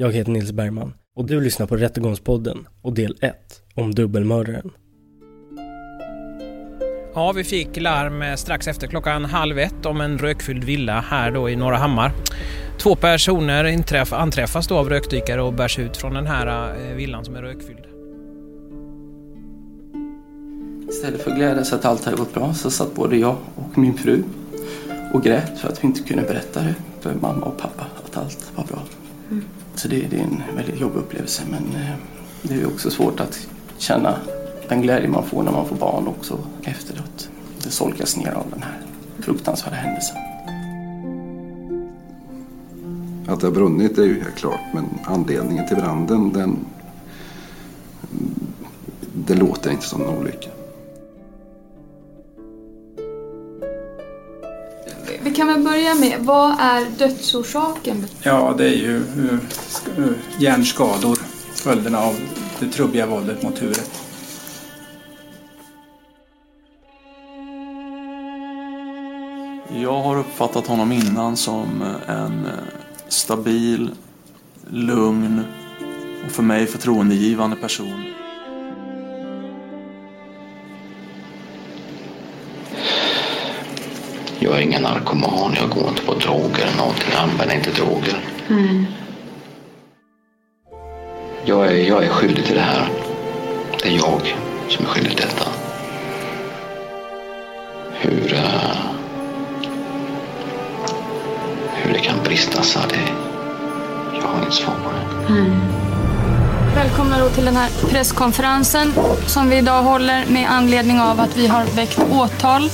Jag heter Nils Bergman och du lyssnar på Rättegångspodden och del 1 om dubbelmördaren. Ja, vi fick larm strax efter klockan halv ett om en rökfylld villa här då i Norra Hammar. Två personer inträff, anträffas då av rökdykare och bärs ut från den här eh, villan som är rökfylld. Istället för att glädjas att allt hade gått bra så satt både jag och min fru och grät för att vi inte kunde berätta det för mamma och pappa att allt var bra. Så det, det är en väldigt jobbig upplevelse men eh, det är också svårt att känna den glädje man får när man får barn också efteråt. Det solkas ner av den här fruktansvärda händelsen. Att det har brunnit är ju helt klart men anledningen till branden den, mm, det låter inte som en olycka. Vi kan väl börja med, vad är dödsorsaken? Ja, det är ju eh, eh, hjärnskador, följderna av det trubbiga våldet mot huvudet. Jag har uppfattat honom innan som en eh, stabil, lugn och för mig förtroendegivande person. Jag är ingen narkoman, jag går inte på droger eller någonting, jag använder inte droger. Jag är, jag är skyldig till det här. Det är jag som är skyldig till detta. Hur, eh, hur det kan brista så det, jag har inget svar på det. Välkomna då till den här presskonferensen som vi idag håller med anledning av att vi har väckt åtal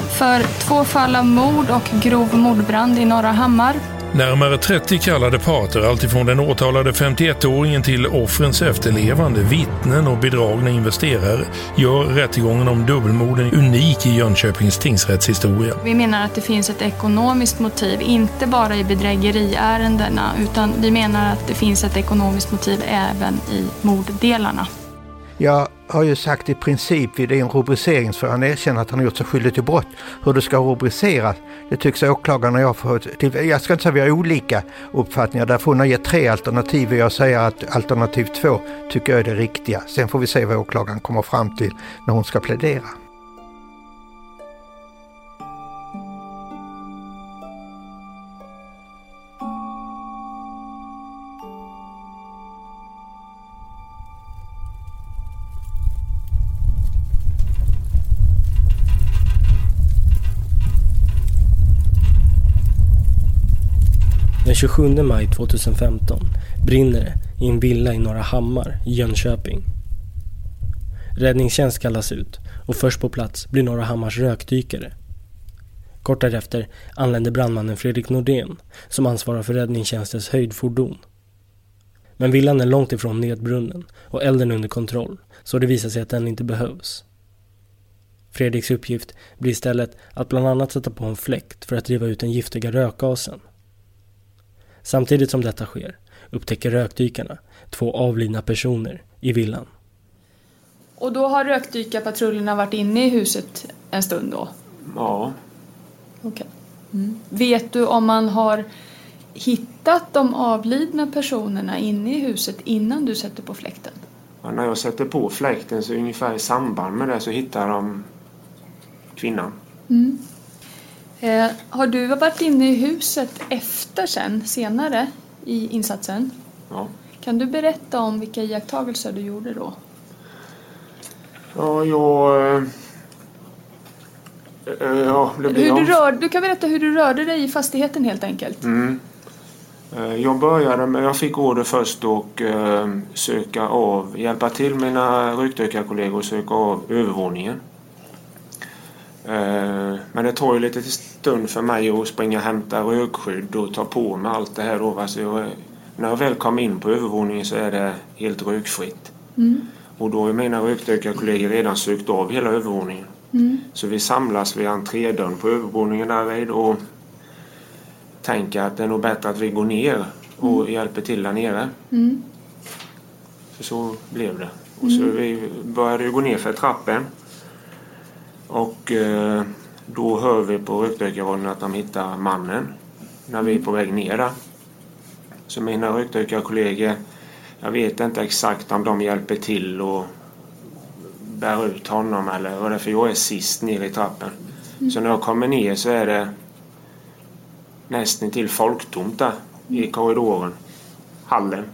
för två fall av mord och grov mordbrand i Norra Hammar. Närmare 30 kallade parter, alltifrån den åtalade 51-åringen till offrens efterlevande, vittnen och bedragna investerare, gör rättegången om dubbelmorden unik i Jönköpings tingsrätts historia. Vi menar att det finns ett ekonomiskt motiv, inte bara i bedrägeriärendena, utan vi menar att det finns ett ekonomiskt motiv även i morddelarna. Jag har ju sagt i princip vid en rubricering så han erkänner att han har gjort sig skyldig till brott. Hur det ska rubriceras, det tycks åklagaren och jag få till. Jag ska inte säga att vi har olika uppfattningar, därför hon har gett tre alternativ och jag säger att alternativ två tycker jag är det riktiga. Sen får vi se vad åklagaren kommer fram till när hon ska plädera. 27 maj 2015 brinner det i en villa i Norra Hammar i Jönköping. Räddningstjänst kallas ut och först på plats blir Norra Hammars rökdykare. Kort därefter anländer brandmannen Fredrik Nordén som ansvarar för räddningstjänstens höjdfordon. Men villan är långt ifrån nedbrunnen och elden under kontroll så det visar sig att den inte behövs. Fredriks uppgift blir istället att bland annat sätta på en fläkt för att driva ut den giftiga rökgasen. Samtidigt som detta sker upptäcker rökdykarna två avlidna personer i villan. Och då har rökdykarpatrullerna varit inne i huset en stund då? Ja. Okej. Mm. Vet du om man har hittat de avlidna personerna inne i huset innan du sätter på fläkten? Ja, när jag sätter på fläkten så ungefär i samband med det så hittar de kvinnan. Mm. Eh, har du varit inne i huset efter sen, senare i insatsen? Ja. Kan du berätta om vilka iakttagelser du gjorde då? Ja, jag... eh, eh, Ja, det Hur du, rör, du kan berätta hur du rörde dig i fastigheten helt enkelt. Mm. Eh, Jag började med, jag fick order först och eh, söka av, hjälpa till mina rökdykarkollegor att söka av övervåningen. Eh, men det tar ju lite stund för mig att springa och hämta rökskydd och ta på mig allt det här då. Så jag, när jag väl kom in på övervåningen så är det helt rökfritt. Mm. Och då har mina rökdykarkollegor redan sökt av hela övervåningen. Mm. Så vi samlas vid entrédörren på övervåningen där vid och tänker att det är nog bättre att vi går ner och hjälper till där nere. Mm. För så blev det. Och så Mm. vi började gå ner för trappen. Och eh, då hör vi på rökdykarrollen att de hittar mannen när vi är på väg ner där. Så mina rökdykarkollegor, jag vet inte exakt om de hjälper till och bär ut honom eller vad det är för jag är sist ner i trappen. Mm. Så när jag kommer ner så är det nästan till folktomt där i korridoren. Hallen.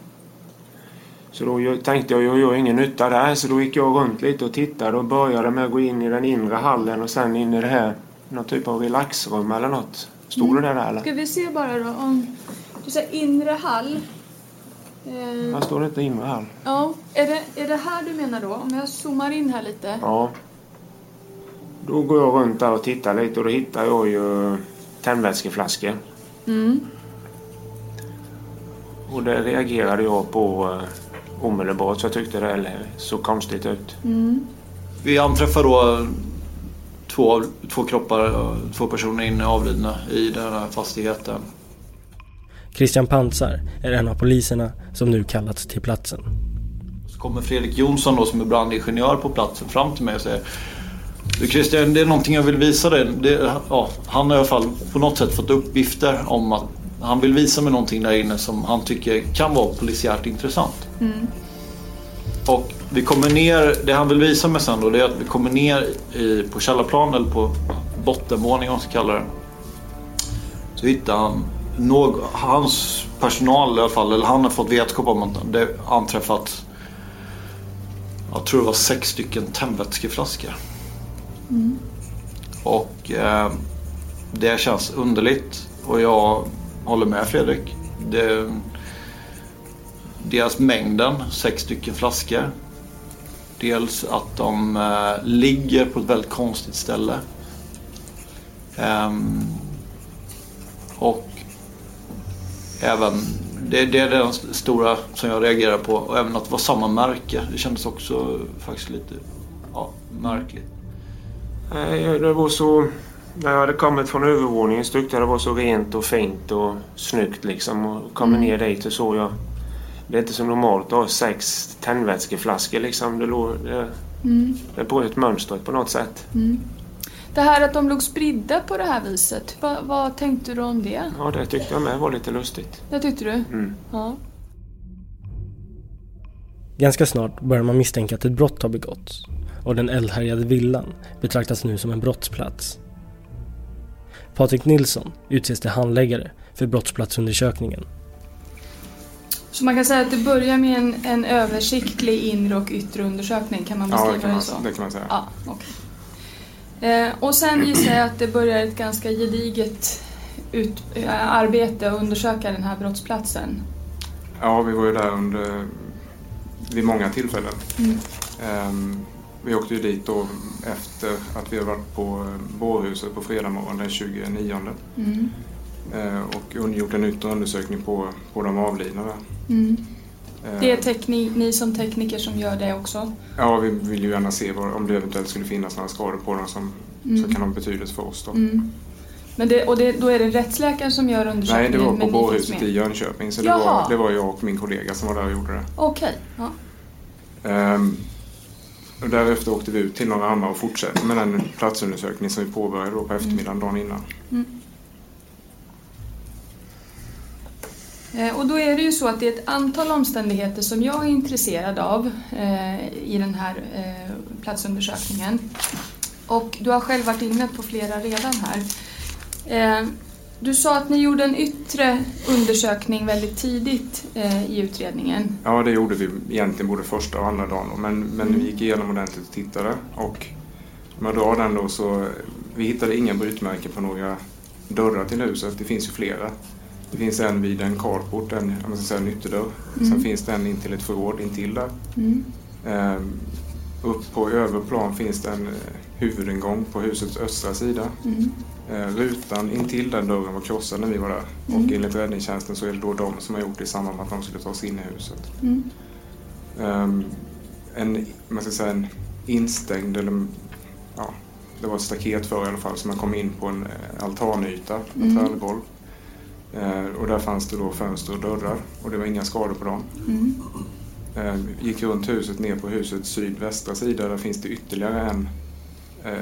Så då tänkte jag, jag gör ingen nytta där så då gick jag runt lite och tittade och började med att gå in i den inre hallen och sen in i det här, någon typ av relaxrum eller något. Stod det där eller? Ska vi se bara då om... Du säger inre hall. Eh, Här står det inte inre hall. ja, är det, är det här du menar då? Om jag zoomar in här lite. Ja. Då går jag runt där och tittar lite och då hittar jag ju tändvätskeflaskor. Mm. Och det reagerade jag på eh, omedelbart så jag tyckte det såg konstigt ut. Mm. Vi anträffar då två, två kroppar, två personer inne avlidna i den här fastigheten. Christian Pansar är en av poliserna som nu kallats till platsen. Så kommer Fredrik Jonsson då som är brandingenjör på platsen fram till mig och säger Du Christian, det är någonting jag vill visa dig. Det, ja, han har i alla fall på något sätt fått uppgifter om att han vill visa mig någonting där inne som han tycker kan vara polisiärt intressant. Mm. Och vi kommer ner, det han vill visa mig sen då det är att vi kommer ner i, på källarplan eller på bottenvåningen om man ska kalla det. Så hittar han någ, hans personal i alla fall, eller han har fått vetskap om att det anträffat jag tror det var sex stycken tändvätskeflaskor. Mm. Och eh, det känns underligt och jag håller med Fredrik. Det, dels mängden, sex stycken flaskor. Dels att de eh, ligger på ett väldigt konstigt ställe. Ehm, och även, det, det är den stora som jag reagerar på. Och även att det var samma märke. Det kändes också faktiskt lite ja, märkligt. Nej, det var så... När jag hade kommit från övervåningen så tyckte jag det var så rent och fint och snyggt liksom. Och kommer Mm. ner dit och så jag... Det är inte så normalt att ha sex tändvätskeflaskor liksom. Det, låg, det, Mm. det bröt mönstret på något sätt. Mm. Det här att de låg spridda på det här viset, vad, vad tänkte du om det? Ja, det tyckte jag med var lite lustigt. Det tyckte du? Mm. Ja. Ganska snart börjar man misstänka att ett brott har begåtts och den eldhärjade villan betraktas nu som en brottsplats. Patrik Nilsson utses till handläggare för brottsplatsundersökningen. Så man kan säga att det börjar med en, en översiktlig inre och yttre undersökning, kan man Ja, beskriva det kan det, man, så? det kan man säga. Ja, okej. Eh, och sen gissar jag att det börjar ett ganska gediget ut, eh, arbete att undersöka den här brottsplatsen. Ja, vi var ju där under, vid många tillfällen. Mm. Ehm, vi åkte ju dit då efter att vi har varit på eh, bårhuset på fredag morgon den 29 Mm. eh, och gjort en yttre undersökning på, på de avlidna där. Mm. Eh, Det är tekni- ni som tekniker som gör det också? Ja, vi vill ju gärna se vad, om det eventuellt skulle finnas några skador på dem som, Mm. som kan ha betydelse för oss. Då. Mm. Men det, och det, då är det rättsläkaren som gör undersökningen? Nej, det var på bårhuset i Jönköping. Så det Jaha. var, det var jag och min kollega som var där och gjorde det. Okej. Ja. Ehm, och därefter åkte vi ut till Norra Hammar och fortsatte med den platsundersökning som vi påbörjade på eftermiddagen dagen innan. Mm. Eh, Och då är det ju så att det är ett antal omständigheter som jag är intresserad av eh, i den här eh, platsundersökningen. Och du har själv varit inne på flera redan här. Eh, du sa att ni gjorde en yttre undersökning väldigt tidigt eh, i utredningen. Ja, det gjorde vi egentligen både första och andra dagen. Men, men vi gick igenom ordentligt och tittade. Och om jag drar den då så vi hittade inga brytmärken på några dörrar till huset. Det finns ju flera. Det finns en vid en carport, en, om man ska säga, en ytterdörr. Mm. Sen finns det en in till ett förråd intill där. Mm. Ehm, upp på övre plan finns det en eh, huvudingång på husets östra sida. Mm. Eh, rutan intill den dörren var krossad när vi var där. Mm. Och enligt räddningstjänsten så är det då de som har gjort det i samband med att de skulle ta sig in i huset. Mm. Ehm, en, man ska säga en instängd, eller ja, det var ett staket för i alla fall, så man kom in på en eh, altanyta, ett Mm. trädgolv. Eh, och där fanns det då fönster och dörrar och det var inga skador på dem. Mm. Eh, gick runt huset ner på husets sydvästra sida. Där finns det ytterligare en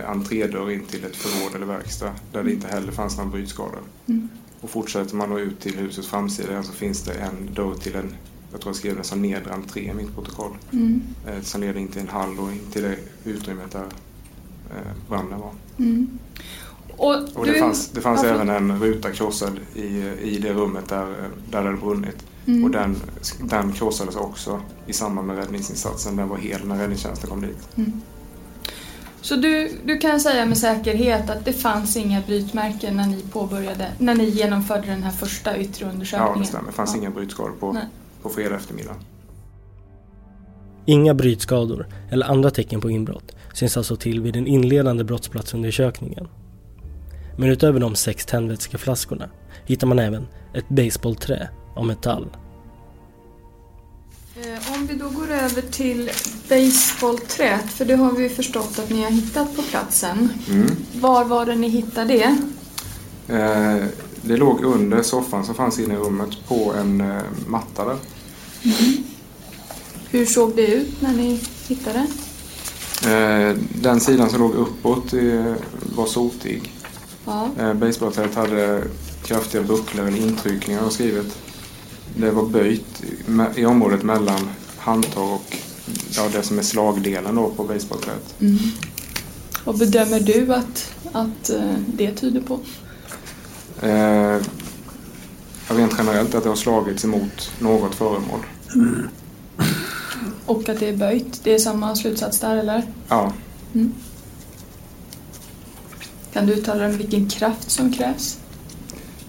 entrédörr in till ett förråd eller verkstad. Där det inte heller fanns några brytskador. Mm. Och fortsätter man då ut till husets framsida så finns det en dörr till en, jag tror jag skrev det som nedre entré i mitt protokoll. Mm. Eh, som leder in till en hall och in till det utrymmet där eh, branden var. Mm. Och, Och du- det fanns, det fanns Ja, även en ruta krossad i, i det rummet där, där det hade brunnit. Mm. Och den, den krossades också i samband med räddningsinsatsen. Den var hel när räddningstjänsten kom dit. Mm. Så du, du kan säga med säkerhet att det fanns inga brytmärken när ni påbörjade, när ni genomförde den här första yttre undersökningen? Ja, det stämmer. Det fanns Ja. inga brytskador på, Nej. på fredag eftermiddag. Inga brytskador eller andra tecken på inbrott syns alltså till vid den inledande brottsplatsundersökningen. Men utöver de sex tändvätskeflaskorna hittar man även ett baseballträ av metall. Eh, Om vi då går över till baseballträet, för det har vi förstått att ni har hittat på platsen. Mm. Var var det ni hittade det? Eh, det låg under soffan som fanns inne i rummet på en eh, matta där. Hur såg det ut när ni hittade? Eh, den sidan som låg uppåt var sotig. Ja. Basebollträet hade kraftiga bucklor eller intryckningar skrivit. Det var böjt i- området mellan handtag och ja, det som är slagdelen då på basebollträet. Mm. Vad bedömer du att, att eh, det tyder på? Eh, rent generellt att det har slagits emot något föremål. Och att det är böjt? Det är samma slutsats där eller? Ja, Mm. Kan du uttala om vilken kraft som krävs?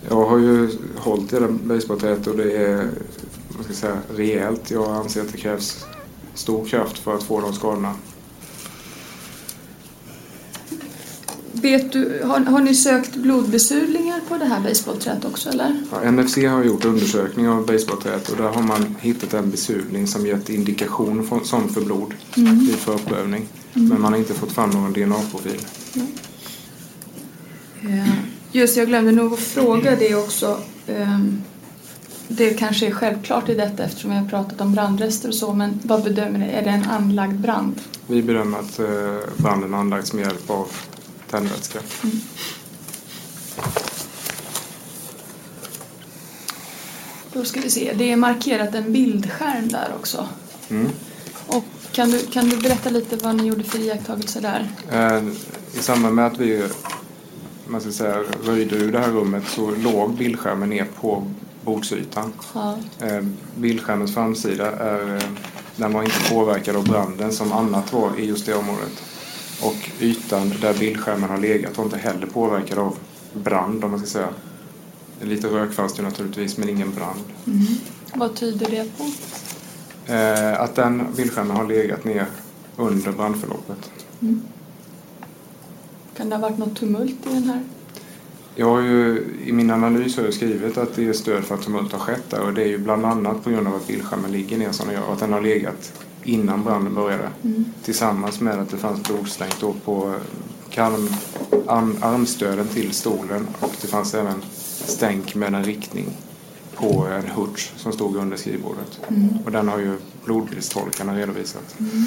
Jag har ju hållit i det basebollträet och det är vad ska jag säga, rejält. Jag anser att det krävs stor kraft för att få de skadorna. Vet du, har, har ni sökt blodbesudlingar på det här basebollträet också eller? Ja, NFC har gjort undersökning av basebollträet och där har man hittat en besudling som gett indikation från, som för blod Mm. vid förprövning. Mm. Men man har inte fått fram någon DNA-profil. Eh, Just jag glömde nog att fråga det också. Ehm, Det kanske är självklart i detta eftersom vi har pratat om brandrester och så men vad bedömer ni? Är det en anlagd brand? Vi bedömer att eh, branden anlagts med hjälp av tändvätska. Då ska vi se, det är markerat en bildskärm där också. Mm. Och kan du, kan du berätta lite vad ni gjorde för iakttagelser där? Eh, I samband med att vi man ska säga, röjde ur det här rummet så låg bildskärmen ner på bordsytan. Ja. Eh, bildskärmens framsida är, eh, den var inte påverkad av branden som annat var i just det området. Och ytan där bildskärmen har legat var inte heller påverkad av brand om man ska säga. Lite rökfast ju naturligtvis men ingen brand. Mm. Vad tyder det på? Eh, att den bildskärmen har legat ner under brandförloppet. Mm. Kan det ha varit något tumult i den här? Jag har ju, I min analys har jag skrivit att det är stöd för att tumult har skett där och det är ju bland annat på grund av att bildskärmen ligger ner som den gör och att den har legat innan branden började. Mm. Tillsammans med att det fanns blodstänk då på arm, arm, armstöden till stolen och det fanns även stänk med en riktning på en hurts som stod under skrivbordet. Mm. Och den har ju blodbildstolkarna redovisat. Mm.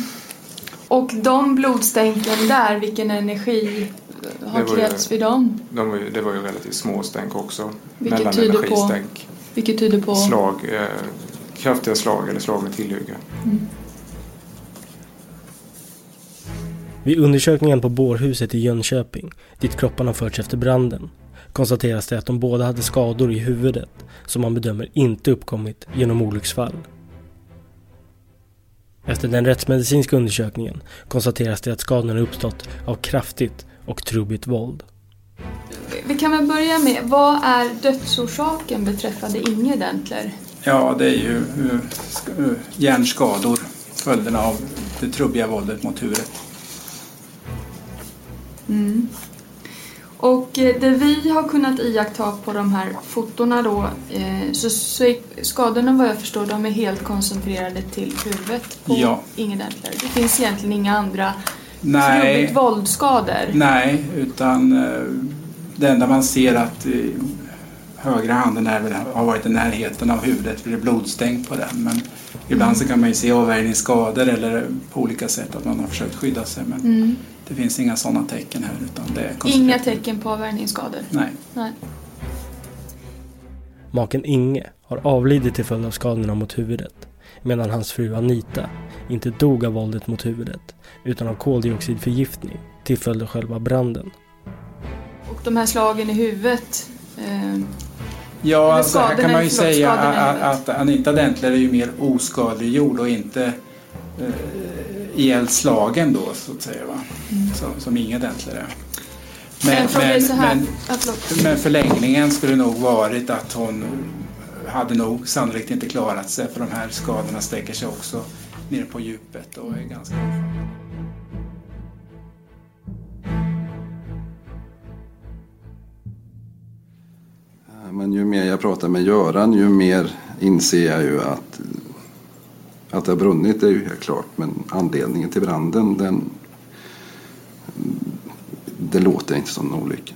Och de blodstänken där, vilken energi har krävts vid dem? De var ju, det var ju relativt små stänk också. Vilket tyder på-. Vilket tyder på... Slag, eh, kraftiga slag eller slag med tillhygge. Mm. Vid undersökningen på bårhuset i Jönköping, dit kropparna förts efter branden, konstateras det att de båda hade skador i huvudet som man bedömer inte uppkommit genom olycksfall. Efter den rättsmedicinska undersökningen konstateras det att skadorna uppstått av kraftigt och trubbigt våld. Vi kan väl börja med, vad är dödsorsaken beträffande Inge Dentler? Ja, det är ju sk- hjärnskador, följderna av det trubbiga våldet mot huvudet. Mm. Och eh, det vi har kunnat iaktta på de här fotona då, eh, så, skadorna vad jag förstår, de är helt koncentrerade till huvudet på Ja. Inge Dentler. Det finns egentligen inga andra Nej. våldsskador. Nej, utan eh, det enda man ser att högra handen är har varit i närheten av huvudet för det är blodstänk på den. Men ibland så kan man ju se avvärjningsskador eller på olika sätt att man har försökt skydda sig. Men Mm. Det finns inga sådana tecken här utan det är Inga tecken på avvärjningsskador? Nej. Nej. Maken Inge har avlidit till följd av skadorna mot huvudet medan hans fru Anita inte dog av våldet mot huvudet utan av koldioxidförgiftning till följd av själva branden. Och de här slagen i huvudet, eh, Ja, alltså, här kan man ju förlåt, säga att, att Anita Dentler är ju mer oskadliggjord och inte eh, ihjälslagen då så att säga. Va? Mm. Som, som Inge Dentler är. Men, ja, förlåt. men förlängningen skulle nog varit att hon hade nog sannolikt inte klarat sig för de här skadorna sträcker sig också ner på djupet och är ganska Men ju mer jag pratar med Göran ju mer inser jag ju att, att det har brunnit är ju helt klart. Men anledningen till branden den, det låter inte som en olycka.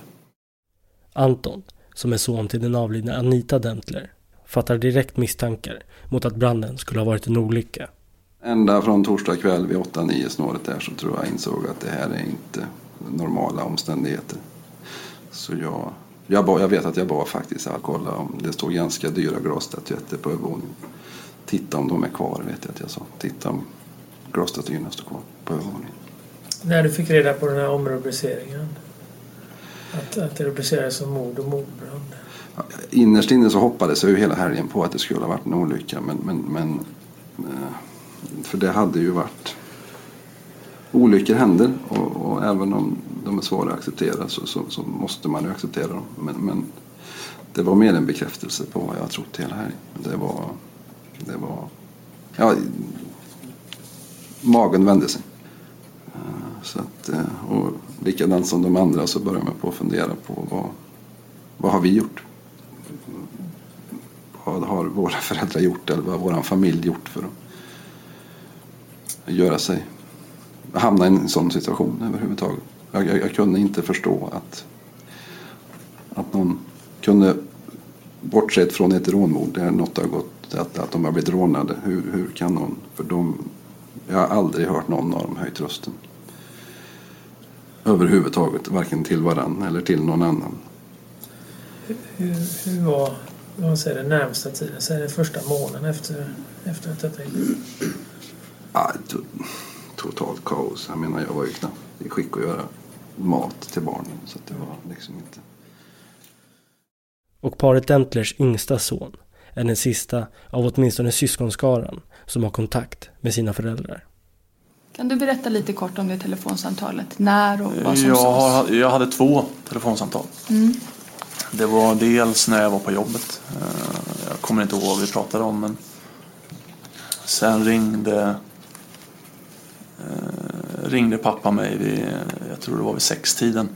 Anton, som är son till den avlidna Anita Dentler, fattar direkt misstankar mot att branden skulle ha varit en olycka. Ända från torsdag kväll vid 8-9 snåret där så tror jag insåg att det här är inte normala omständigheter. Så jag, jag, bad, jag vet att jag bad faktiskt att kolla om det stod ganska dyra glasstatyetter på övervåningen. Titta om de är kvar vet jag att jag sa. Titta om glasstatyerna står kvar på övervåningen. När du fick reda på den här omrubriceringen? Att, att det rubricerades som mord och mordbrand? Innerst inne så hoppades jag ju hela helgen på att det skulle ha varit en olycka. Men, men, men, eh, för det hade ju varit... Olyckor händer och, och även om de är svåra att acceptera så, så, så måste man ju acceptera dem. Men, men det var mer en bekräftelse på vad jag trott hela helgen. Det var... Det var ja, magen vände sig. Eh, så att, eh, och likadant som de andra så börjar man på att fundera på vad, vad har vi gjort? Vad har våra föräldrar gjort eller vad har vår familj gjort för att göra sig hamna i en sån situation överhuvudtaget. Jag, jag, jag kunde inte förstå att, att någon kunde, bortsett från ett rånmord där något har gått, att, att de har blivit rånade. Hur, hur kan någon, för de, jag har aldrig hört någon av dem höjt rösten. Överhuvudtaget, varken till varann eller till någon annan. Hur, hur var vad säger, den närmsta tiden? Säg den första månaden efter, efter att detta gick Ja, to- totalt kaos. Jag menar, jag var ju knappt i skick att göra mat till barnen. Så att det var liksom inte... Och paret Dentlers yngsta son är den sista av åtminstone syskonskaran som har kontakt med sina föräldrar. Kan du berätta lite kort om det telefonsamtalet? När och vad som Jag, sades? har- jag hade två telefonsamtal. Mm. Det var dels när jag var på jobbet. Eh, Jag kommer inte ihåg vad vi pratade om men sen ringde eh, ringde pappa mig vid, jag tror det var vid sextiden.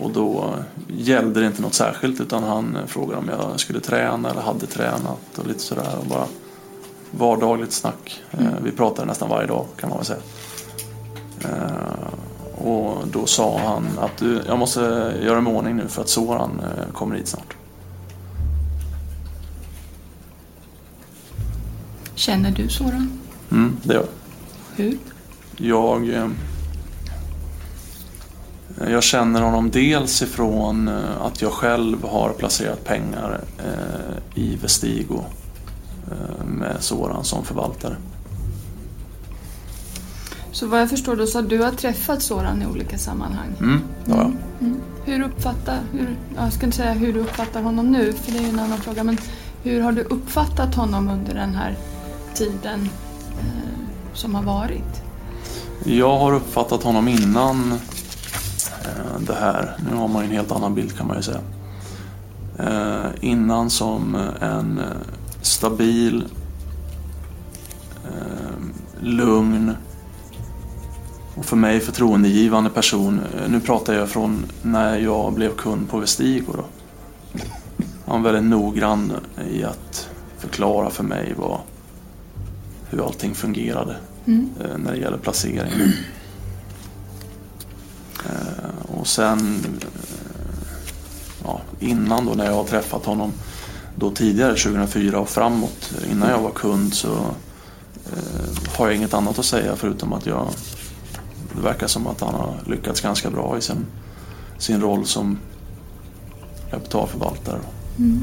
Och då gällde det inte något särskilt utan han frågade om jag skulle träna eller hade tränat och lite sådär. Och bara vardagligt snack. Eh, Vi pratade nästan varje dag kan man väl säga. Eh, och då sa han att du, jag måste göra mig ordning nu för att Soran eh, kommer hit snart. Känner du Soran? Mm, det gör jag. Hur? Jag, jag känner honom dels ifrån eh, att jag själv har placerat pengar eh, i Vestigo eh, med Soran som förvaltare. Så vad jag förstår då så har du har träffat Soran i olika sammanhang. Mm, det har jag. Mm. Hur uppfattar, hur, jag ska inte säga hur du uppfattar honom nu, för det är ju en annan fråga, men hur har du uppfattat honom under den här tiden eh, som har varit? Jag har uppfattat honom innan det här. Nu har man ju en helt annan bild kan man ju säga. Eh, innan som en eh, stabil, eh, lugn och för mig förtroendegivande person. Eh, Nu pratar jag från när jag blev kund på Vestigo. Då. Han var väldigt noggrann i att förklara för mig vad, hur allting fungerade Mm. eh, när det gäller placeringen. Och sen eh, ja, innan då när jag har träffat honom då tidigare 2004 och framåt innan jag var kund så eh, har jag inget annat att säga förutom att jag det verkar som att han har lyckats ganska bra i sin, sin roll som kapitalförvaltare. Mm.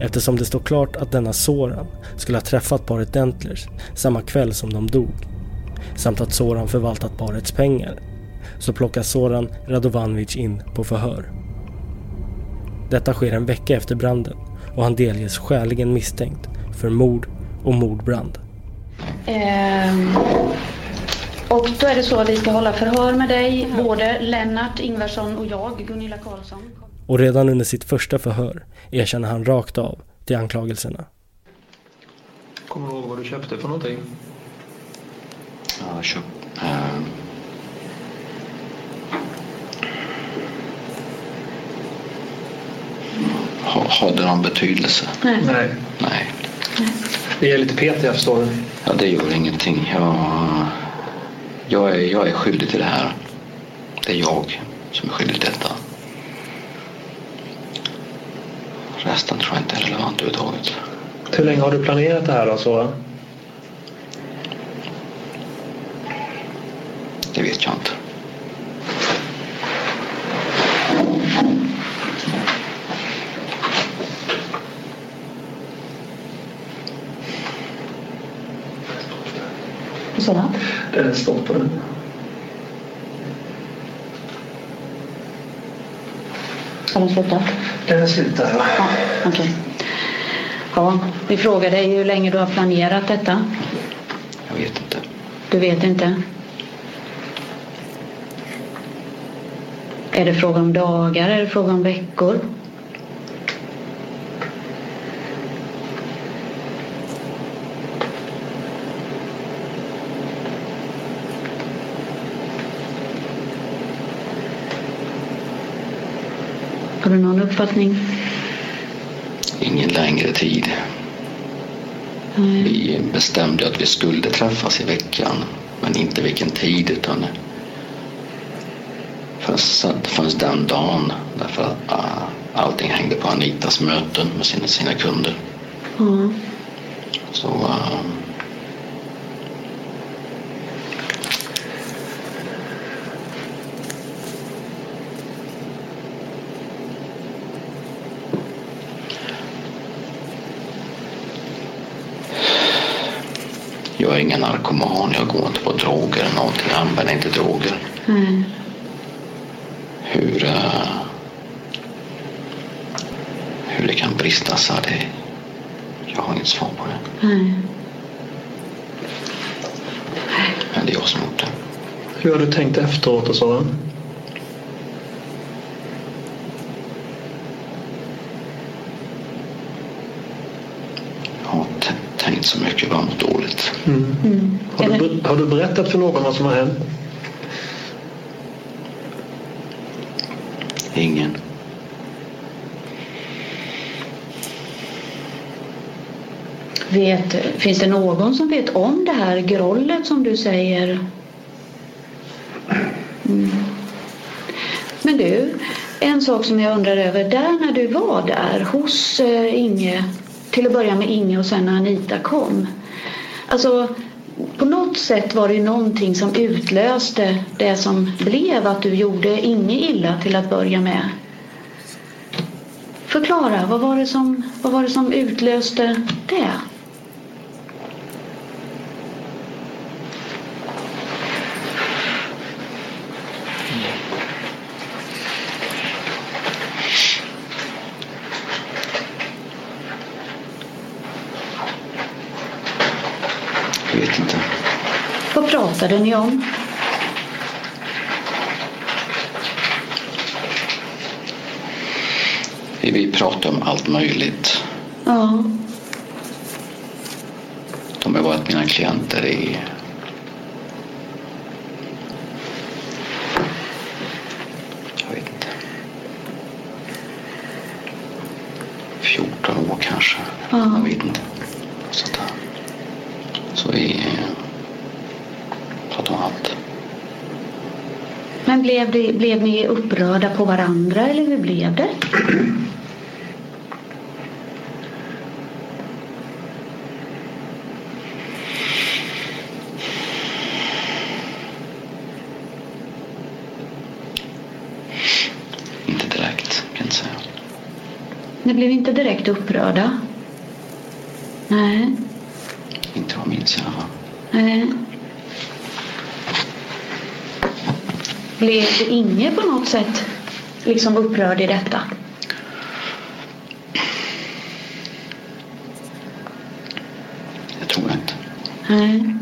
Eftersom det står klart att denna Soran skulle ha träffat paret Dentlers samma kväll som de dog samt att Soran förvaltat parets pengar så plockas Soran Radovanovic in på förhör. Detta sker en vecka efter branden och han delges skäligen misstänkt för mord och mordbrand. Ehm, och då är det så att vi ska hålla förhör med dig, både Lennart Ingvarsson och jag, Gunilla Karlsson. Och redan under sitt första förhör erkänner han rakt av till anklagelserna. Kommer du ihåg vad du köpte för någonting? Jag köpte... Eh, ha, har det någon betydelse? Nej. Nej. Nej. Vi är lite petiga förstår du. Ja, det gör ingenting. Jag, jag, är, jag är skyldig till det här. Det är jag som är skyldig till detta. Resten tror jag inte är relevant överhuvudtaget. Hur länge har du planerat det här då? Så? Det vet jag inte. Vad sa Den står på den. Har de slutat? Den är slut där. Ja, okej. Ja, vi frågar dig hur länge du har planerat detta. Jag vet inte. Du vet inte? Är det fråga om dagar? Är det fråga om veckor? Du någon uppfattning? Ingen längre tid. Vi bestämde att vi skulle träffas i veckan. Men inte vilken tid utan förrän, den dagen. Därför att uh, allting hängde på Anitas möten med sina, sina kunder. Ja. Så uh, jag är ingen narkoman. Jag går inte på droger eller någonting. Jag använder inte droger. Nej. Hur, eh, hur det kan brista så här, det, jag har inget svar på det. Nej. Men det är jag som gjort det. Hur har du tänkt efteråt och så? Har du berättat för någon vad som har hänt? Ingen. Vet, finns det någon som vet om det här grollet som du säger? Mm. Men du, en sak som jag undrar över. Där när du var där hos eh, Inge, till att börja med Inge och sen när Anita kom. Alltså, något sätt var det någonting som utlöste det som blev att du gjorde Inge illa till att börja med. Förklara, vad var det som, vad var det som utlöste det? Jag vet inte. Vad pratade ni om? Vi, pratar om allt möjligt. Ja. De har varit mina klienter i jag vet inte 14 år kanske. Ja. Jag vet inte. Sånt där. Så vi eh, pratar om allt. Men blev, det, blev ni upprörda på varandra eller hur blev det? Inte direkt kan jag inte säga. Ni blev inte direkt upprörda? Nej. Inte vad jag minns i fall. Nej. Blev det Inge på något sätt liksom upprörd i detta? Jag tror inte. Nej.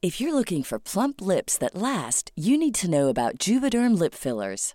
If you're looking for plump lips that last, you need to know about Juvederm lip fillers.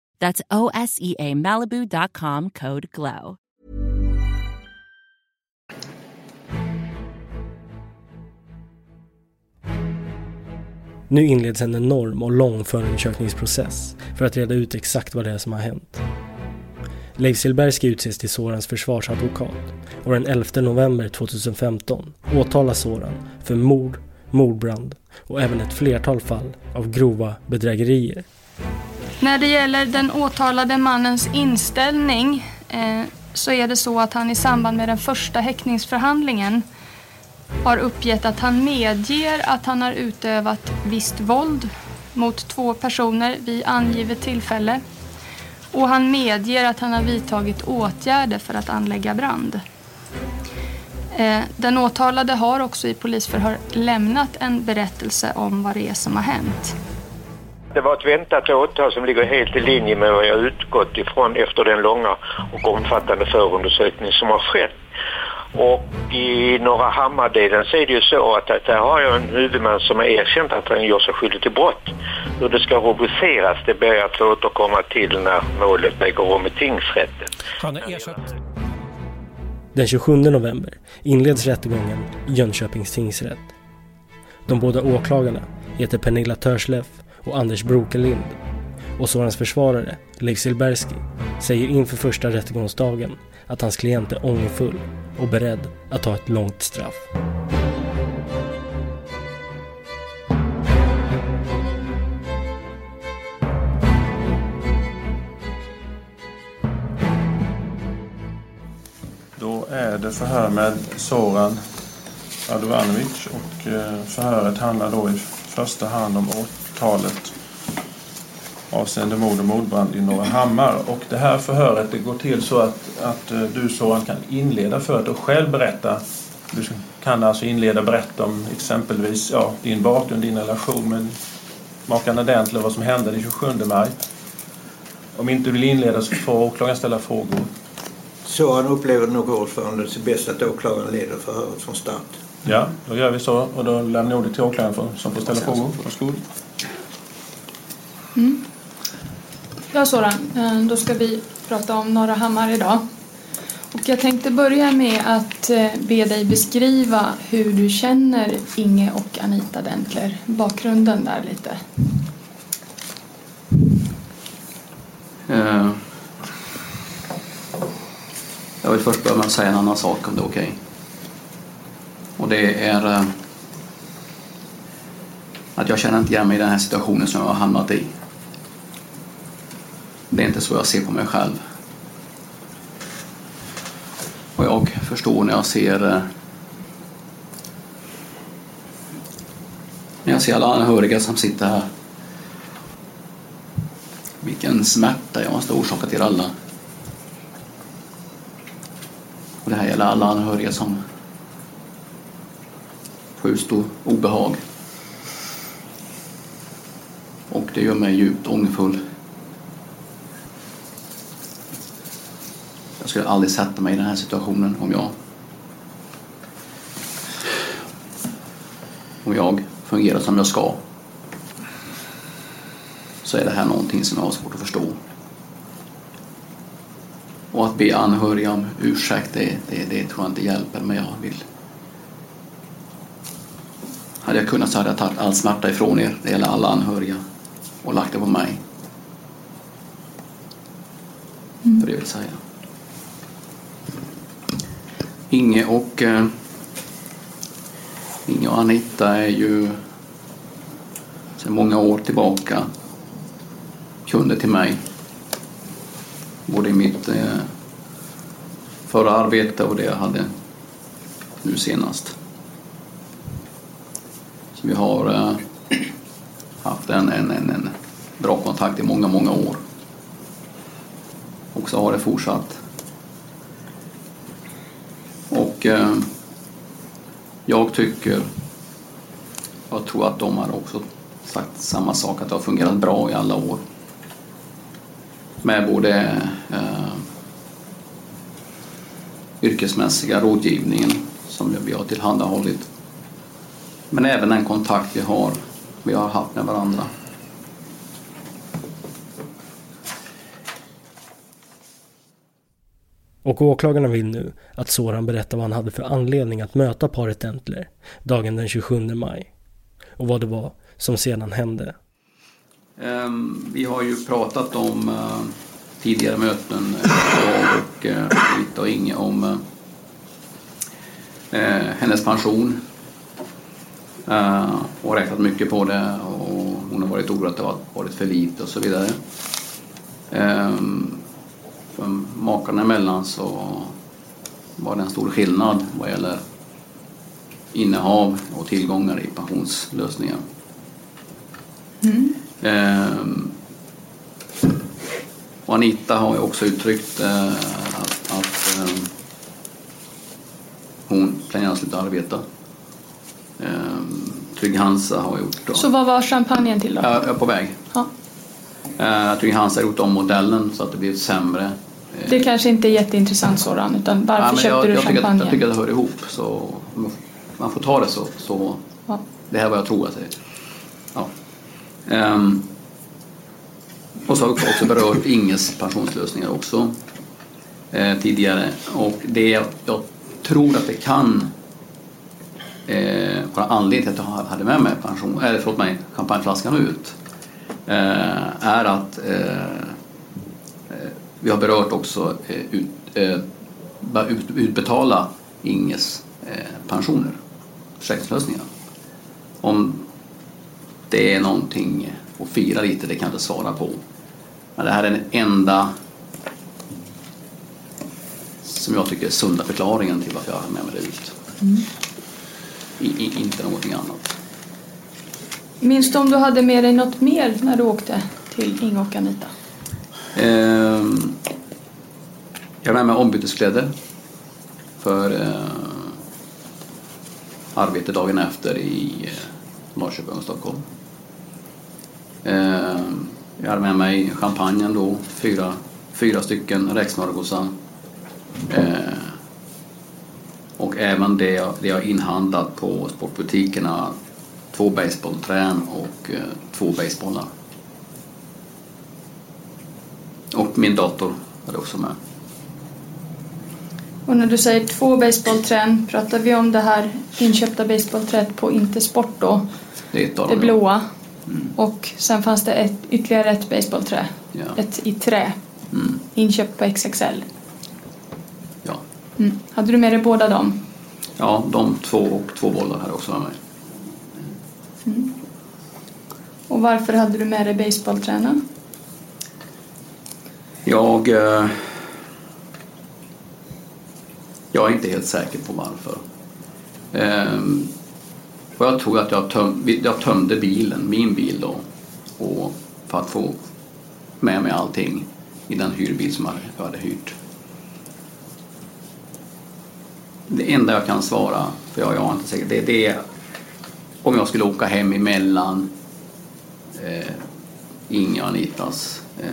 That's O S E A Malibu.com code GLOW. Nu inleds en enorm och lång förundersökningsprocess för att reda ut exakt vad det är som har hänt. Leif Silbersky utses till Sorans försvarsadvokat och den 11 november 2015 åtalas Soran för mord, mordbrand och även ett flertal fall av grova bedrägerier. När det gäller den åtalade mannens inställning eh, så är det så att han i samband med den första häktningsförhandlingen har uppgett att han medger att han har utövat visst våld mot två personer vid angivet tillfälle. Och han medger att han har vidtagit åtgärder för att anlägga brand. Eh, den åtalade har också i polisförhör lämnat en berättelse om vad det är som har hänt. Det var ett väntat åtal som ligger helt i linje med vad jag utgått ifrån efter den långa och omfattande förundersökning som har skett. Och i Norra Hammardelen så är det ju så att, att där har jag en huvudman som har erkänt att han gör sig skyldig till brott. Hur det ska rubriceras det ber jag att få återkomma till när målet äger rum i tingsrätten. Den 27 november inleds rättegången i Jönköpings tingsrätt. De båda åklagarna heter Pernilla Törsleff och Anders Brokelind och Sorans försvarare, Leif Silbersky, säger inför första rättegångsdagen att hans klient är ångerfull och beredd att ta ett långt straff. Då är det förhör med Soran Radovanovic och eh, förhöret handlar då i första hand om åtalet avseende mord och mordbrand i Norra Hammar. Och det här förhöret det går till så att, att eh, du Soran kan inleda förhöret och själv berätta. Du kan alltså inleda berätta om exempelvis ja, din bakgrund, din relation med makarna Dentler, vad som hände den 27 maj. Om inte du vill inleda så får åklagaren ställa frågor. Så han upplever nog ordförande det bäst att åklagaren leder förhöret från start. Ja, då gör vi så och då lämnar jag ordet till åklagaren som får ställa frågor. Varsågod. Mm. Ja, Soran, eh, då ska vi prata om Norra Hammar idag. Och jag tänkte börja med att eh, be dig beskriva hur du känner Inge och Anita Dentler. Bakgrunden där lite. Eh. Jag vill först börja med att säga en annan sak om det är okej. Och det är att jag känner inte igen mig i den här situationen som jag har hamnat i. Det är inte så jag ser på mig själv. Och jag förstår när jag ser eh, när jag ser alla anhöriga som sitter här. Vilken smärta jag måste orsaka till alla. Och det här gäller alla anhöriga som får utstå obehag. Och det gör mig djupt ångerfull. Jag skulle aldrig sätta mig i den här situationen om jag om jag fungerar som jag ska så är det här någonting som jag har svårt att förstå. Och att be anhöriga om ursäkt, det, det, det tror jag inte hjälper, men jag vill. Hade jag kunnat så hade jag tagit all smärta ifrån er, det gäller alla anhöriga, och lagt det på mig. För det vill säga. Inge och eh, Inge och Anita är ju sedan många år tillbaka kunder till mig. Både i mitt eh, förra arbete och det jag hade nu senast. Så vi har eh, haft en, en, en, en bra kontakt i många, många år. Och så har det fortsatt. Och eh, jag tycker, jag tror att de har också sagt samma sak, att det har fungerat bra i alla år. Med både eh, yrkesmässiga rådgivningen som vi har tillhandahållit. Men även den kontakt vi har, vi har haft med varandra. Och åklagarna vill nu att Soran berättar vad han hade för anledning att möta paret Entler dagen den 27 maj. Och vad det var som sedan hände. Um, vi har ju pratat om uh, tidigare möten, jag och uh, och Inge, om uh, hennes pension. och räknat mycket på det och hon har varit orolig att det har varit för lite och så vidare. Um, för makarna emellan så var det en stor skillnad vad gäller innehav och tillgångar i pensionslösningen. Mm. Ehm, och Anita har ju också uttryckt eh, att, att eh, hon planerar att sluta arbeta. Ehm, Trygg Hansa har gjort... Då. Så vad var champagnen till då? Jag är på väg. Ja. Eh, Trygg Hansa har gjort om modellen så att det blir sämre. Det kanske inte är jätteintressant sådan, utan varför ja, köpte jag, du jag champagne? Tycker jag tycker att det hör ihop, så man får ta det så. så ja. Det här är vad jag tror att det är. Ja. Um, och så har vi också berört Inges pensionslösningar också eh, tidigare. Och det jag tror att det kan eh, vara anledningen till att jag hade med mig, pension, eller förlåt mig champagneflaskan ut eh, är att eh, vi har berört också eh, ut, eh, ut, utbetala Inges eh, pensioner, försäkringslösningar. Om det är någonting att fira lite, det kan jag inte svara på. Men det här är den enda som jag tycker är sunda förklaringen till varför jag har med mig det ut. Mm. I, i, inte någonting annat. Minns du om du hade med dig något mer när du åkte till Inge och Anita? Eh, jag har med mig ombyteskläder för eh, arbete dagen efter i eh, Norrköping och Stockholm. Eh, jag hade med mig champagnen då, fyra, fyra stycken räksmörgåsar. Eh, och även det jag, det jag inhandlat på sportbutikerna, två baseballträn och eh, två basebollar. Och min dator hade också med. Och när du säger två baseballträn, pratar vi om det här inköpta baseballträet på Intersport då? Det är ett Det blåa. Mm. Och sen fanns det ett, ytterligare ett baseballträ. Ja. Ett i trä. Mm. Inköpt på XXL. Ja. Mm. Hade du med dig båda dem? Ja, de två och två bollar här också med mig. Mm. Och varför hade du med dig baseballträna? Jag... Eh, jag är inte helt säker på varför. Eh, och jag tror att jag, töm, jag tömde bilen, min bil då, och för att få med mig allting i den hyrbil som jag hade hyrt. Det enda jag kan svara, för jag, jag är inte säker, det, det är om jag skulle åka hem emellan eh, Inga och Anitas eh,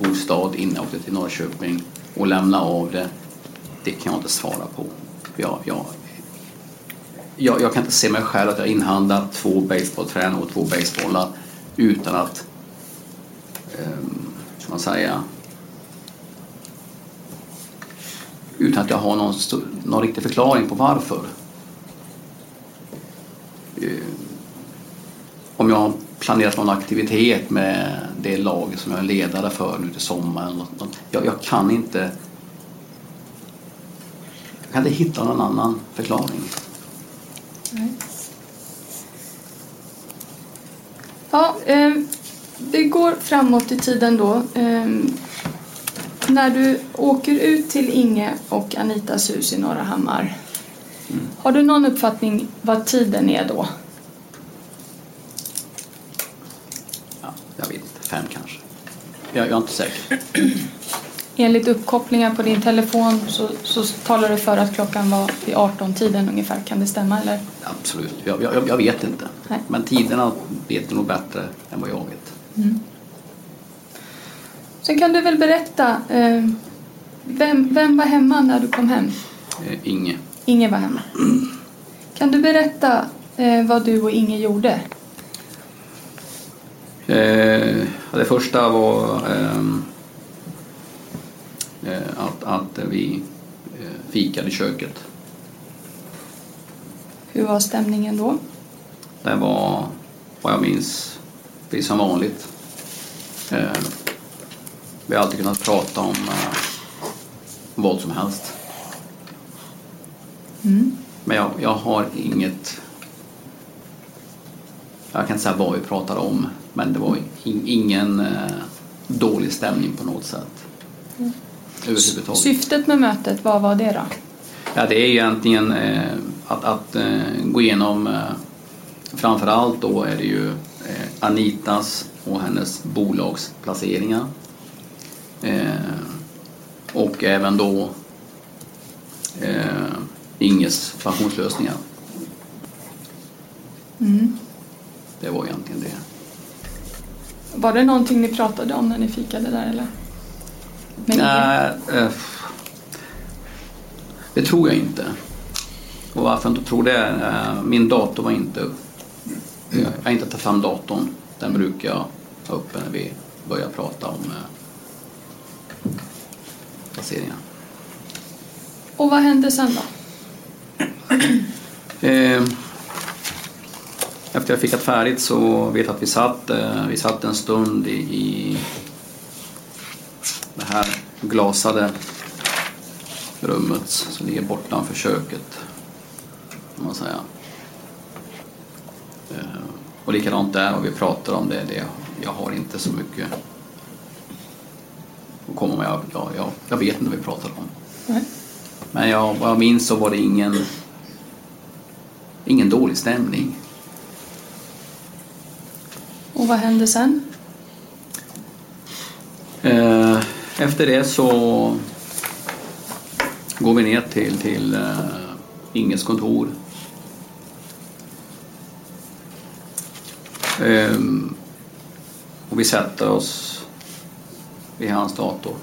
bostad innan jag åkte till Norrköping och lämna av det. Det kan jag inte svara på. Jag, jag, jag, jag kan inte se mig själv att jag inhandlar två baseballträn och två basebollar utan att, eh, man säga, utan att jag har någon, någon riktig förklaring på varför. Eh, om jag planerat någon aktivitet med det lag som jag är ledare för nu till sommaren. Jag, jag kan inte jag kan inte hitta någon annan förklaring. Nej. Ja, eh, vi går framåt i tiden då. Eh, när du åker ut till Inge och Anitas hus i Norra Hammar. Mm. Har du någon uppfattning vad tiden är då? Ja, jag vet inte, fem kanske. Jag, jag är inte säker. Enligt uppkopplingar på din telefon så, så talar du för att klockan var vid 18-tiden ungefär. Kan det stämma eller? Absolut, jag, jag, jag vet inte. Nej. Men tiderna vet du nog bättre än vad jag vet. Mm. Sen kan du väl berätta, eh, vem, vem var hemma när du kom hem? eh, Inge. Inge var hemma. Kan du berätta eh, vad du och Inge gjorde? Eh, det första var ehm, eh, att, att vi eh, fikade i köket. Hur var stämningen då? Det var, vad jag minns, precis som vanligt. Eh, vi har alltid kunnat prata om eh, vad som helst. Mm. Men jag, jag har inget... Jag kan inte säga vad vi pratade om, men det var in, ingen eh, dålig stämning på något sätt. Mm. Överhuvudtaget. Syftet med mötet, vad var det då? Ja, det är egentligen eh, att, att eh, gå igenom, eh, framför allt då är det ju eh, Anitas och hennes bolagsplaceringar. Eh, och även då eh, Inges pensionslösningar. Mm. Det var egentligen det. Var det någonting ni pratade om när ni fikade där eller? Nej, eh, det tror jag inte. Och varför jag inte tror det eh, min dator var inte... Jag har inte tagit fram datorn. Den brukar jag ha uppe när vi börjar prata om eh, placeringar. Och vad hände sen då? Efter jag fick det färdigt så vet jag att vi satt, eh, vi satt en stund i, i det här glasade rummet som ligger bortanför köket. Kan man säga. Eh, och likadant där, vad vi pratar om det, det jag har inte så mycket att komma med. Jag, jag, jag, jag vet inte vad vi pratar om. Men jag, vad jag minns så var det ingen, ingen dålig stämning. Och vad hände sen? Eh, Efter det så går vi ner till, till eh, Inges kontor. Ehm, och vi sätter oss vid hans dator.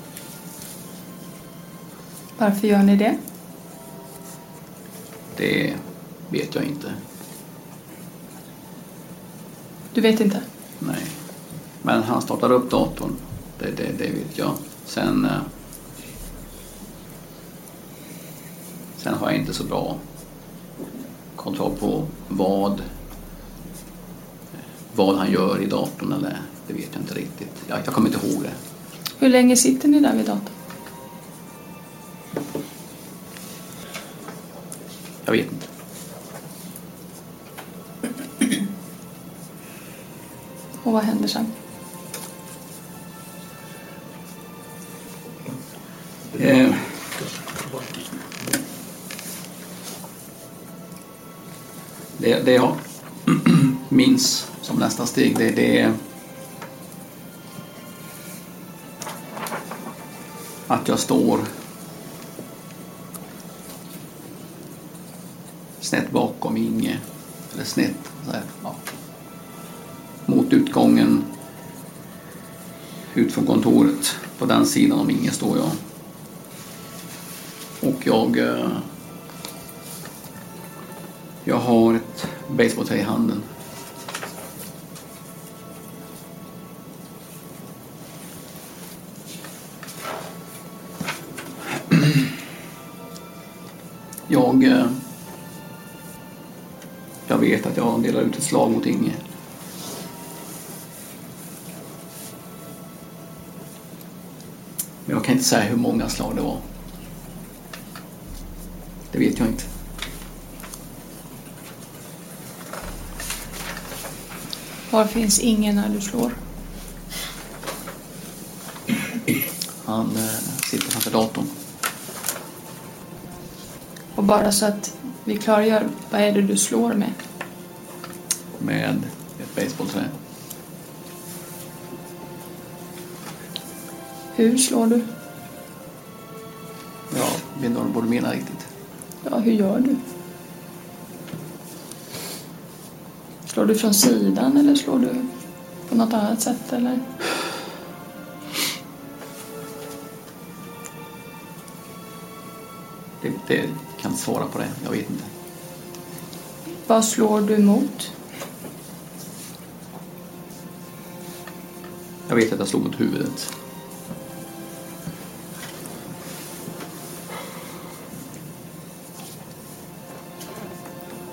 Varför gör ni det? Det vet jag inte. Du vet inte? Men han startar upp datorn. Det, det, det vet jag. Sen, eh, sen har jag inte så bra kontroll på vad, vad han gör i datorn. Eller, det vet jag inte riktigt. Jag, jag kommer inte ihåg det. Hur länge sitter ni där vid datorn? Jag vet inte. Och vad händer sen? Det, jag minns som nästa steg det, det är att jag står snett bakom Inge, eller snett så här, ja, mot utgången ut från kontoret. På den sidan om Inge står jag. Och jag... Eh, jag har basebollträ i handen. Jag... Eh, jag vet att jag delar ut ett slag mot Inge. Men jag kan inte säga hur många slag det var. Det vet jag inte. Var finns ingen när du slår? Han eh, sitter framför datorn. Och bara så att vi klargör, vad är det du slår med? med ett basebollträ. Hur slår du? Ja, vet inte vad du borde mena riktigt. Ja, hur gör du? Slår du från sidan eller slår du på något annat sätt eller? Det, det, kan svara på det. Jag vet inte. Vad slår du mot? Jag vet att jag slog mot huvudet.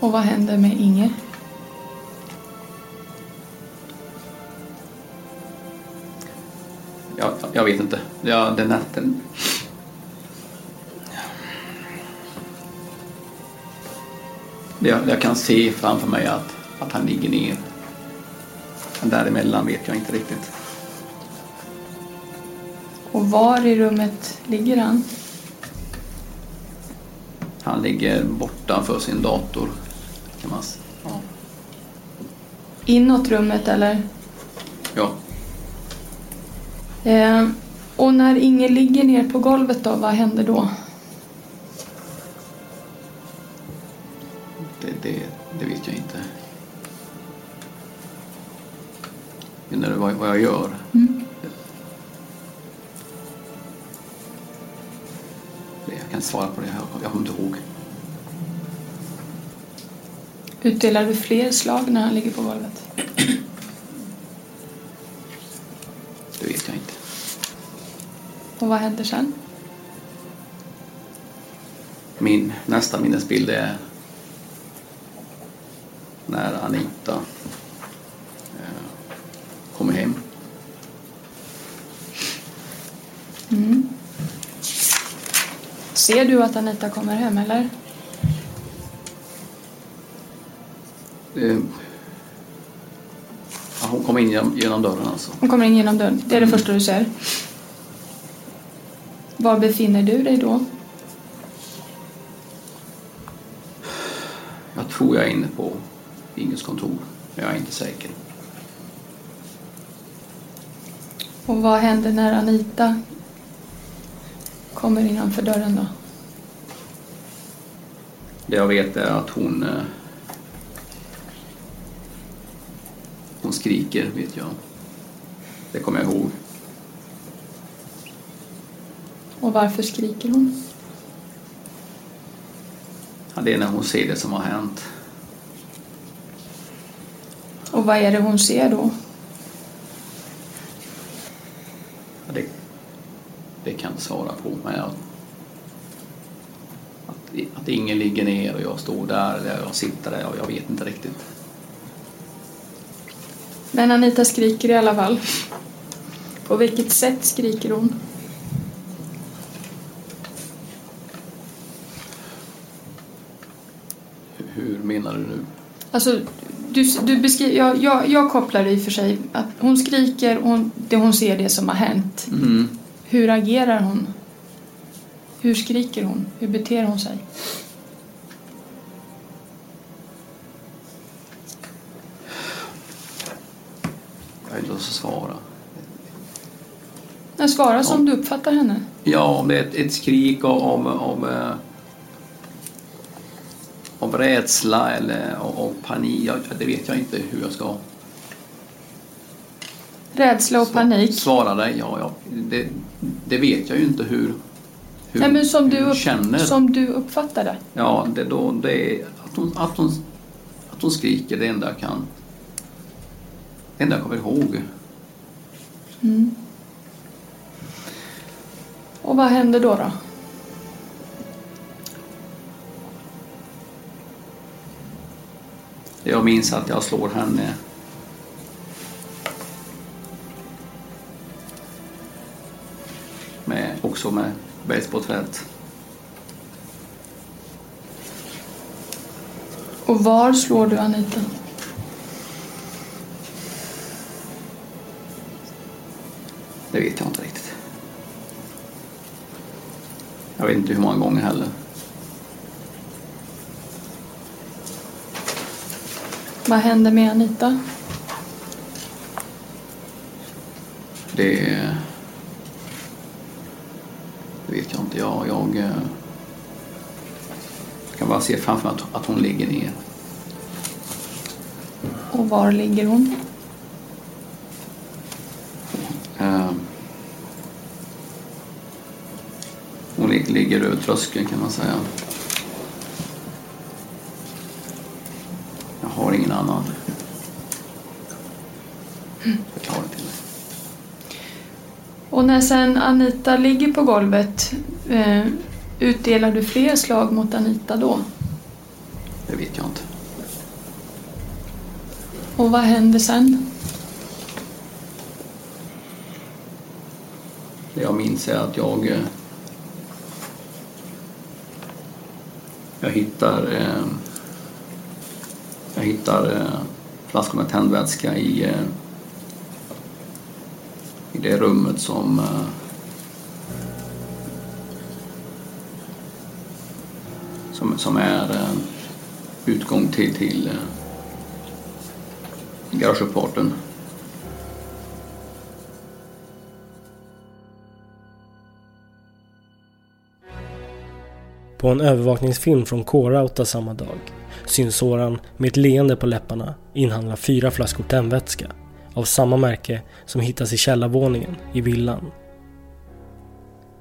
Och vad händer med Inge? Jag, vet inte. Jag, den natten... Jag, jag kan se framför mig att, att han ligger ner. Men däremellan vet jag inte riktigt. Och var i rummet ligger han? Han ligger borta för sin dator. Kan man ja. Inåt rummet eller? ja. Eh, och när Inge ligger ner på golvet då, vad händer då? Det, det, det vet jag inte. Menar du vad, vad jag gör? Mm. Jag kan inte svara på det. Jag, jag kommer inte ihåg. Utdelar du fler slag när han ligger på golvet? Det vet jag inte. Och vad händer sen? Min nästa minnesbild är när Anita eh, kommer hem. Mm. Ser du att Anita kommer hem eller? Eh, hon kommer in genom, genom dörren alltså. Hon kommer in genom dörren. Det är det första du ser. Var befinner du dig då? Jag tror jag är inne på Inges kontor. men Jag är inte säker. Och vad händer när Anita kommer innanför dörren då? Det jag vet är att hon eh, hon skriker, vet jag. Det kommer jag ihåg. Och varför skriker hon? Ja, det är när hon ser det som har hänt. Och vad är det hon ser då? Ja, det, det kan jag svara på. Men jag, att, att ingen ligger ner och jag står där, eller jag sitter där, jag vet inte riktigt. Men Anita skriker i alla fall. På vilket sätt skriker hon? Hur, hur menar du nu? Alltså, du, du beskriver, jag, jag, jag kopplar i och för sig att hon skriker och hon, det hon ser det som har hänt. Mm. Hur agerar hon? Hur skriker hon? Hur beter hon sig? Jag lust att svara. Men svara som du uppfattar henne. Ja, om det är ett, ett skrik av, av, av, av rädsla eller av, av panik, det vet jag inte hur jag ska Rädsla och panik. svara dig. Ja, ja, det, det vet jag ju inte hur, hur, Nej, men som, du upp, känner. som du uppfattar det. Ja, det, då, det är att hon, att, hon, att hon skriker det enda jag kan. Det enda jag kommer ihåg. Mm. Och vad händer då? då? Jag minns att jag slår henne med, också med basebollträt. Och var slår du Anita? Det vet jag inte riktigt. Jag vet inte hur många gånger heller. Vad händer med Anita? Det, det vet jag inte. Jag, jag, eh, jag kan bara se framför mig att, att hon ligger ner. Och var ligger hon? Eh, Hon lig- ligger över tröskeln kan man säga. Annan förklaring till det. Och när sen Anita ligger på golvet, eh, utdelar du fler slag mot Anita då? Det vet jag inte. Och vad händer sen? Det jag minns är att jag eh, jag hittar eh, hittar eh, flaskor med tändvätska i eh, i det rummet som eh, som, som är eh, utgång till, till eh, garageuppfarten. På en övervakningsfilm från K-Rauta samma dag syns Soran med ett leende på läpparna inhandla fyra flaskor tändvätska av samma märke som hittas i källarvåningen i villan.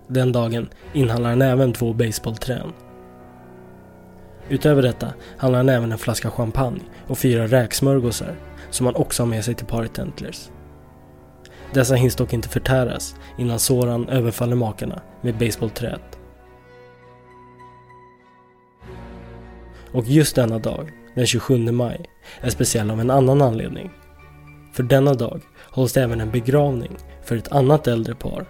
Den dagen inhandlar han även två baseballträn. Utöver detta handlar han även en flaska champagne och fyra räksmörgåsar som han också har med sig till paret Tentlers. Dessa hinns dock inte förtäras innan Soran överfaller makarna med baseballträet. Och just denna dag, den 27 maj, är speciell av en annan anledning. För denna dag hålls det även en begravning för ett annat äldre par.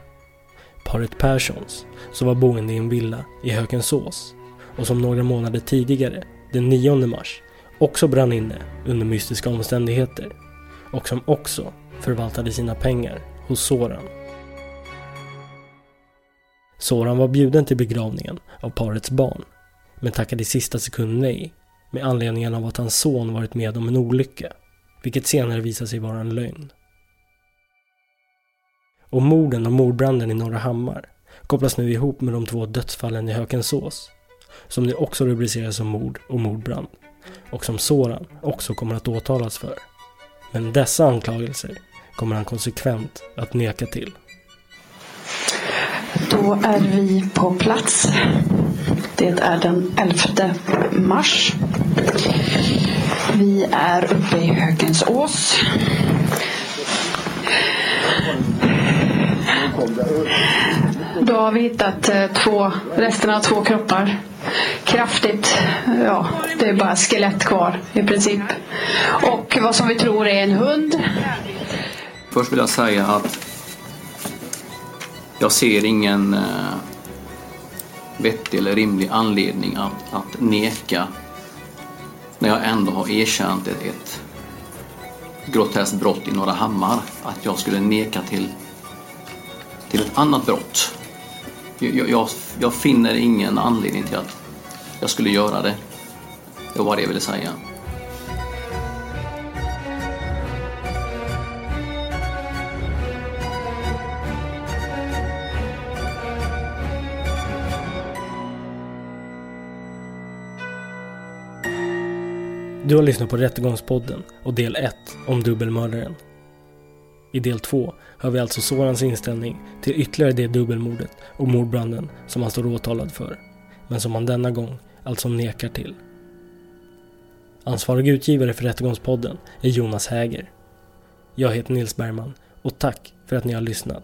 Paret Perssons, som var boende i en villa i Hökensås och som några månader tidigare, den 9 mars, också brann inne under mystiska omständigheter och som också förvaltade sina pengar hos Soran. Soran var bjuden till begravningen av parets barn men tackade i sista sekund nej med anledningen av att hans son varit med om en olycka, vilket senare visade sig vara en lögn. Och morden och mordbranden i Norra Hammar kopplas nu ihop med de två dödsfallen i Hökensås, som nu också rubriceras som mord och mordbrand, och som Soran också kommer att åtalas för. Men dessa anklagelser kommer han konsekvent att neka till. Då är vi på plats. Det är den 11 mars. Vi är uppe i Högensås. Då har vi hittat eh, två, resterna av två kroppar. Kraftigt, ja, det är bara skelett kvar i princip. Och vad som vi tror är en hund. Först vill jag säga att jag ser ingen eh, vettig eller rimlig anledning att, att neka när jag ändå har erkänt ett, ett groteskt brott i Norra Hammar att jag skulle neka till, till ett annat brott. Jag, jag, jag finner ingen anledning till att jag skulle göra det. Det var det jag ville säga. Du har lyssnat på Rättegångspodden och del 1 om dubbelmördaren. I del 2 hör vi alltså Sorans inställning till ytterligare det dubbelmordet och mordbranden som han står åtalad för, men som han denna gång alltså nekar till. Ansvarig utgivare för Rättegångspodden är Jonas Häger. Jag heter Nils Bergman och tack för att ni har lyssnat.